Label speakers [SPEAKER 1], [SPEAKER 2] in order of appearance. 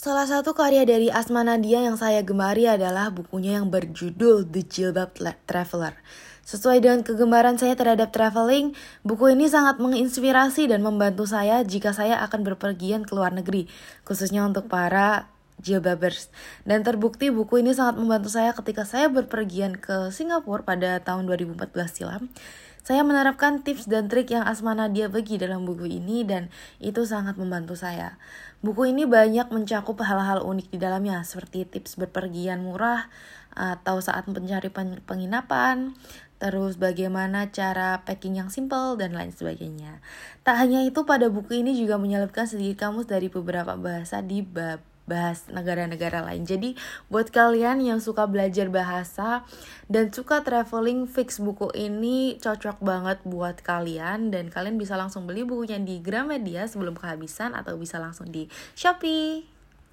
[SPEAKER 1] Salah satu karya dari Asma Nadia yang saya gemari adalah bukunya yang berjudul The Jilbab Traveler. Sesuai dengan kegemaran saya terhadap traveling, buku ini sangat menginspirasi dan membantu saya jika saya akan berpergian ke luar negeri, khususnya untuk para jilbabers. Dan terbukti buku ini sangat membantu saya ketika saya berpergian ke Singapura pada tahun 2014 silam. Saya menerapkan tips dan trik yang Asma Nadia bagi dalam buku ini dan itu sangat membantu saya. Buku ini banyak mencakup hal-hal unik di dalamnya seperti tips berpergian murah atau saat mencari penginapan, terus bagaimana cara packing yang simple dan lain sebagainya. Tak hanya itu, pada buku ini juga menyelipkan sedikit kamus dari beberapa bahasa di bab bahas negara-negara lain. Jadi buat kalian yang suka belajar bahasa dan suka traveling fix buku ini cocok banget buat kalian dan kalian bisa langsung beli bukunya di Gramedia sebelum kehabisan atau bisa langsung di Shopee.